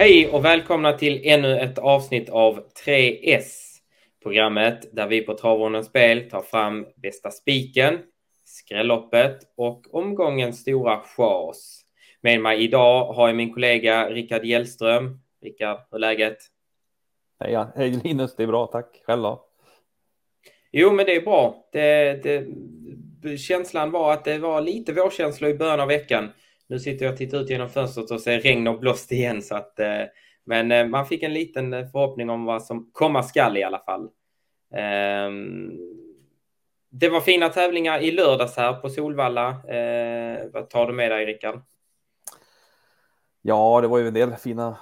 Hej och välkomna till ännu ett avsnitt av 3S. Programmet där vi på Travårdens spel tar fram bästa spiken, skrälloppet och omgångens stora chas. Med mig idag har jag min kollega Rickard Hjellström. Rickard, hur är läget? Hej, hej Linus, det är bra, tack. Själv då? Jo, men det är bra. Det, det, känslan var att det var lite vårkänsla i början av veckan. Nu sitter jag och tittar ut genom fönstret och ser regn och blåst igen. Så att, eh, men eh, man fick en liten eh, förhoppning om vad som komma skall i alla fall. Ehm, det var fina tävlingar i lördags här på Solvalla. Eh, vad tar du med dig, Rickard? Ja, det var ju en del fina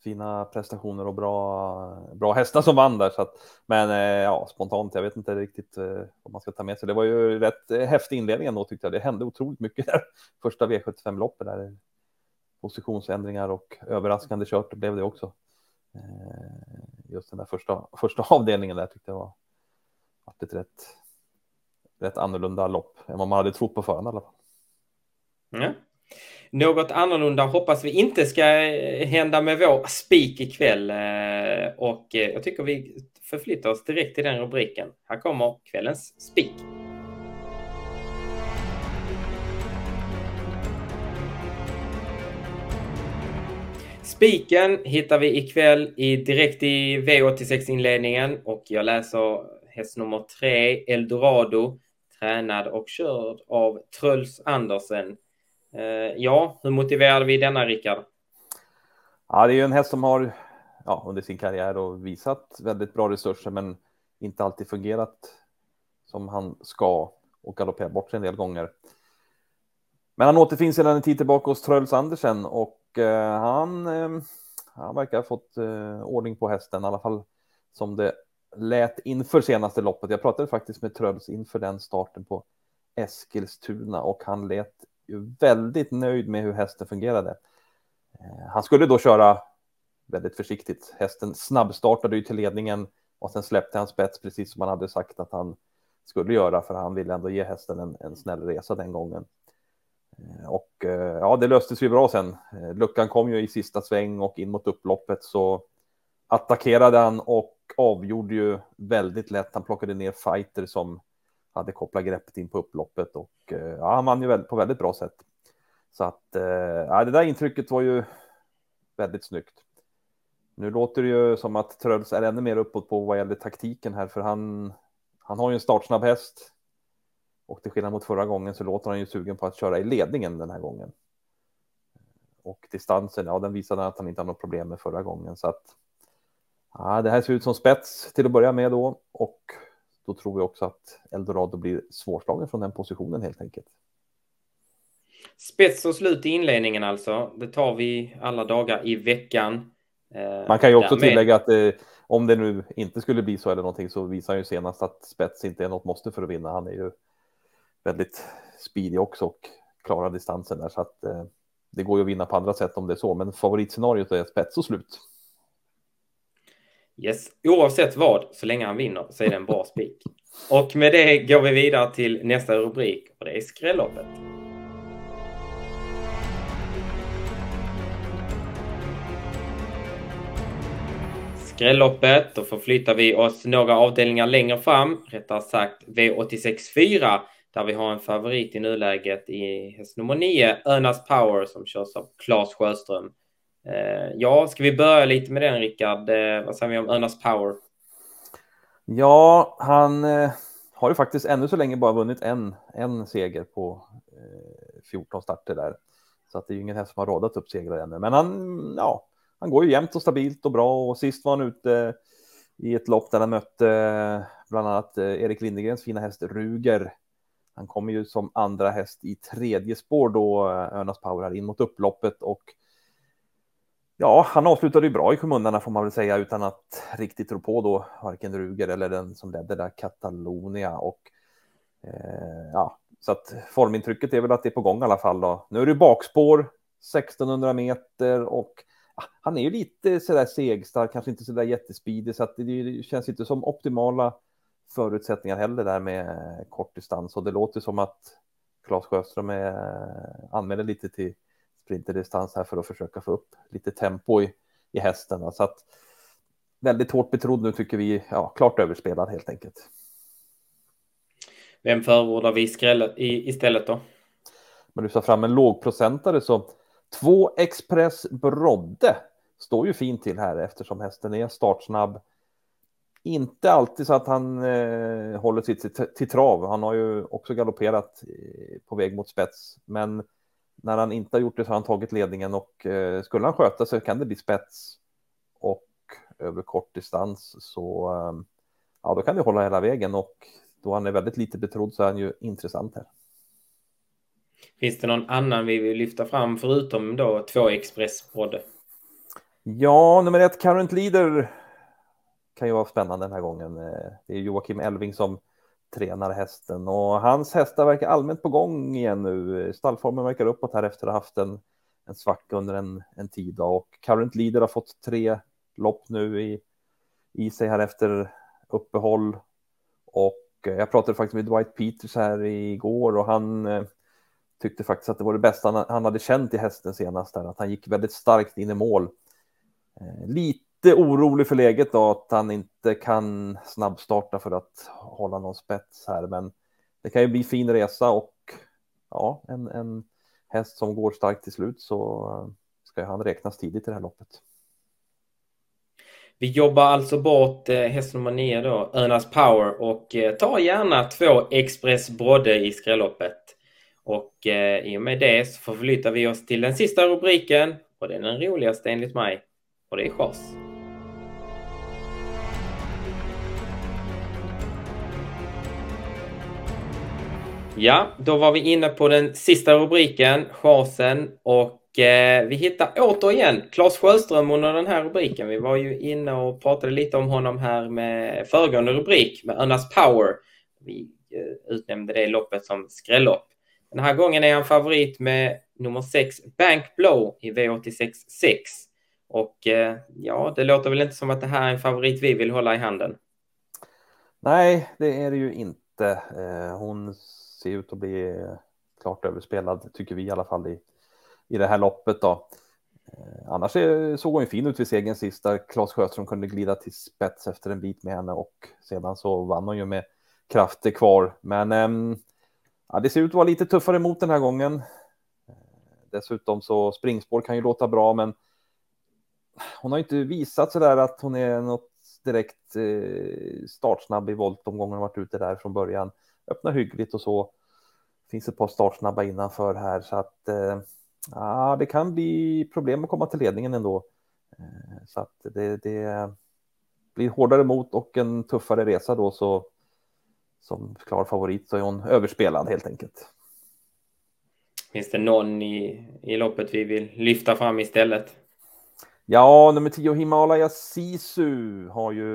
fina prestationer och bra, bra hästar som vann där. Så att, men eh, ja, spontant, jag vet inte riktigt eh, vad man ska ta med sig. Det var ju rätt eh, häftig inledning ändå tyckte jag. Det hände otroligt mycket där. Första V75-loppet där. Positionsändringar och överraskande kört blev det också. Just den där första, första avdelningen där tyckte jag var ett rätt, rätt annorlunda lopp än vad man hade trott på förhand i alla fall. Mm. Något annorlunda hoppas vi inte ska eh, hända med vår spik ikväll. Eh, och eh, jag tycker vi förflyttar oss direkt till den rubriken. Här kommer kvällens spik. Spiken hittar vi ikväll i, direkt i V86-inledningen och jag läser häst nummer tre, Eldorado, tränad och körd av Truls Andersen. Eh, ja, hur motiverade vi denna, Rickard? Ja, det är ju en häst som har ja, under sin karriär och visat väldigt bra resurser, men inte alltid fungerat som han ska och galopperat bort sig en del gånger. Men han återfinns sedan en tid tillbaka hos Tröls Andersen och eh, han, eh, han verkar ha fått eh, ordning på hästen, i alla fall som det lät inför senaste loppet. Jag pratade faktiskt med Tröls inför den starten på Eskilstuna och han lät väldigt nöjd med hur hästen fungerade. Eh, han skulle då köra väldigt försiktigt. Hästen snabbstartade ju till ledningen och sen släppte han spets precis som han hade sagt att han skulle göra för han ville ändå ge hästen en, en snäll resa den gången. Eh, och eh, ja, det löstes ju bra sen. Luckan kom ju i sista sväng och in mot upploppet så attackerade han och avgjorde ju väldigt lätt. Han plockade ner fighter som hade kopplat greppet in på upploppet och eh, ja, han vann ju på väldigt bra sätt. Så att eh, ja, det där intrycket var ju väldigt snyggt. Nu låter det ju som att Tröls är ännu mer uppåt på vad gäller taktiken här, för han, han har ju en startsnabb häst. Och till skillnad mot förra gången så låter han ju sugen på att köra i ledningen den här gången. Och distansen, ja, den visade att han inte har något problem med förra gången. Så att ja, det här ser ut som spets till att börja med då. Och då tror vi också att Eldorado blir svårslagen från den positionen helt enkelt. Spets och slut i inledningen alltså. Det tar vi alla dagar i veckan. Eh, Man kan ju också Därmed... tillägga att eh, om det nu inte skulle bli så eller någonting så visar ju senast att spets inte är något måste för att vinna. Han är ju väldigt speedy också och klarar distansen där så att eh, det går ju att vinna på andra sätt om det är så. Men favoritscenariot är spets och slut. Yes, oavsett vad, så länge han vinner så är det en bra spik. Och med det går vi vidare till nästa rubrik och det är skrälloppet. Skrälloppet, då förflyttar vi oss några avdelningar längre fram, rättare sagt V86.4, där vi har en favorit i nuläget i häst nummer 9, Önas Power, som körs av Claes Sjöström. Eh, ja, ska vi börja lite med den Rickard? Eh, vad säger vi om Önas Power? Ja, han eh, har ju faktiskt ännu så länge bara vunnit en, en seger på eh, 14 starter där. Så att det är ju ingen häst som har radat upp segrar ännu. Men han, ja, han går ju jämnt och stabilt och bra och sist var han ute i ett lopp där han mötte eh, bland annat eh, Erik Lindegrens fina häst Ruger. Han kommer ju som andra häst i tredje spår då Önas Power här in mot upploppet och Ja, han avslutade ju bra i kommunerna får man väl säga utan att riktigt rå på då varken Ruger eller den som ledde där Catalonia och eh, ja, så att formintrycket är väl att det är på gång i alla fall då. Nu är det bakspår 1600 meter och ja, han är ju lite sådär segstark, kanske inte sådär jättespeedig så att det, det känns inte som optimala förutsättningar heller där med kort distans och det låter som att Claes Sjöström är, anmäler lite till sprinterdistans här för att försöka få upp lite tempo i, i hästen. Så att väldigt hårt betrodd nu tycker vi, ja, klart överspelad helt enkelt. Vem förordar vi i, istället då? Men du sa fram en lågprocentare så två Express Brodde står ju fint till här eftersom hästen är startsnabb. Inte alltid så att han eh, håller sitt till, till, trav. Han har ju också galopperat eh, på väg mot spets, men när han inte har gjort det så har han tagit ledningen och eh, skulle han sköta så kan det bli spets och över kort distans så eh, ja, då kan det hålla hela vägen och då han är väldigt lite betrodd så är han ju intressant här. Finns det någon annan vi vill lyfta fram förutom då två Express Brodde? Ja, nummer ett, Current Leader kan ju vara spännande den här gången. Eh, det är Joakim Elving som tränar hästen och hans hästar verkar allmänt på gång igen nu. Stallformen verkar uppåt här efter att ha haft en, en svacka under en, en tid och Current Leader har fått tre lopp nu i, i sig här efter uppehåll och eh, jag pratade faktiskt med Dwight Peters här igår och han eh, tyckte faktiskt att det var det bästa han, hade känt i hästen senast där, att han gick väldigt starkt in i mål. Eh, lite orolig för läget då, att han inte kan snabbstarta för att hålla någon spets här, men det kan ju bli fin resa och ja, en, en häst som går starkt till slut så eh, ska han räknas tidigt i det här loppet. Vi jobbar alltså bort eh, häst nummer 9 då, Önas Power och eh, tar gärna två Express Brodde i skrälloppet. Och eh, i och med det så förflyttar vi oss till den sista rubriken och det är den roligaste enligt mig och det är chans. Ja, då var vi inne på den sista rubriken, chasen, och eh, vi hittar återigen Claes Sjöström under den här rubriken. Vi var ju inne och pratade lite om honom här med föregående rubrik med Önas Power. Vi eh, utnämnde det loppet som skrällopp. Den här gången är han favorit med nummer 6 Bank Blow i V86 6. Och eh, ja, det låter väl inte som att det här är en favorit vi vill hålla i handen. Nej, det är det ju inte. Eh, hon ser ut att bli klart överspelad, tycker vi i alla fall i, i det här loppet då. Eh, annars såg hon ju fin ut vid segern sist där Claes Sjöström kunde glida till spets efter en bit med henne och sedan så vann hon ju med krafter kvar. Men ehm, ja, det ser ut att vara lite tuffare mot den här gången. Eh, dessutom så springspår kan ju låta bra, men hon har inte visat så där att hon är något direkt eh, startsnabb i voltomgången och varit ute där från början. Öppnar hyggligt och så. Finns ett par startsnabba innanför här så att eh, ja, det kan bli problem att komma till ledningen ändå. Eh, så att det, det blir hårdare mot och en tuffare resa då så som klar favorit så är hon överspelad helt enkelt. Finns det någon i, i loppet vi vill lyfta fram istället? Ja, nummer 10 Himalaya Sisu har ju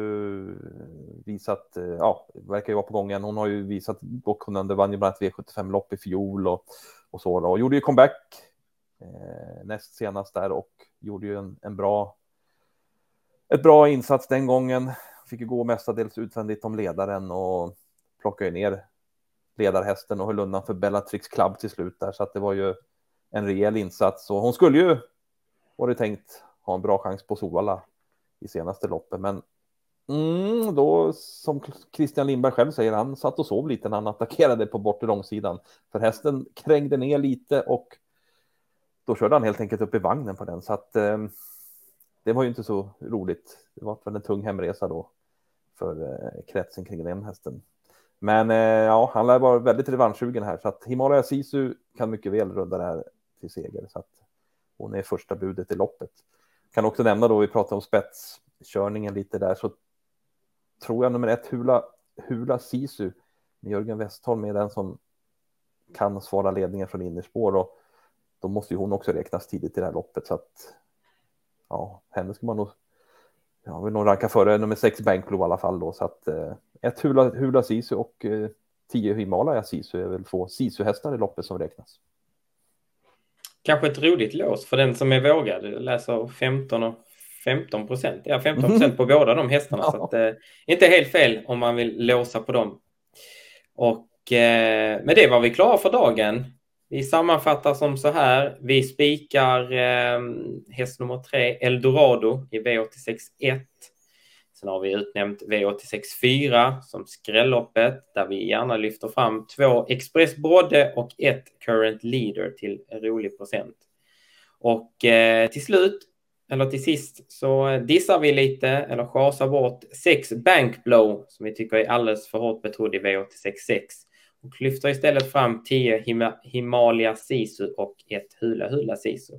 visat, eh, ja, verkar ju vara på gång igen. Hon har ju visat gott-kunnande, vann ju bland annat V75-lopp i fjol och, och så då. och gjorde ju comeback eh, näst senast där och gjorde ju en, en bra, ett bra insats den gången. Fick ju gå mestadels utvändigt om ledaren och plockade ner ledarhästen och höll undan för Bellatrix Club till slut där, så att det var ju en rejäl insats och hon skulle ju var det tänkt ha en bra chans på Solvalla i senaste loppet, men mm, då som Christian Lindberg själv säger, han satt och sov lite när han attackerade på bortre långsidan för hästen krängde ner lite och då körde han helt enkelt upp i vagnen på den så att eh, det var ju inte så roligt. Det var väl en tung hemresa då för eh, kretsen kring den hästen. Men eh, ja, han lär vara väldigt revanschsugen här så att Himalaya Sisu kan mycket väl runda det här till seger så att hon är första budet i loppet. Kan också nämna då, vi pratade om spetskörningen lite där, så tror jag nummer ett Hula, Hula Sisu med Jörgen Westholm är den som kan svara ledningen från innerspår och då måste ju hon också räknas tidigt i det här loppet så att ja, henne ska man nog jag vill nog ranka före nummer sex Bankblue i alla fall då så att eh, ett Hula, Hula Sisu och eh, tio Himalaya Sisu är väl två Sisu-hästar i loppet som räknas. Kanske ett roligt lås för den som är vågad. Läser 15 och 15 procent. Ja, 15 procent på båda de hästarna. Ja. Så att, eh, inte helt fel om man vill låsa på dem. Och eh, med det var vi klara för dagen. Vi sammanfattar som så här. Vi spikar eh, häst nummer tre, Eldorado i V86.1. Sen har vi utnämnt V86.4 som skrälloppet där vi gärna lyfter fram två Express Brodde och ett Current Leader till rolig procent. Och eh, till slut, eller till sist, så dissar vi lite eller schasar bort sex Bankblow som vi tycker är alldeles för hårt betrodd i V86.6 och lyfter istället fram 10 Him Himalaya Sisu och ett Hula Hula Sisu.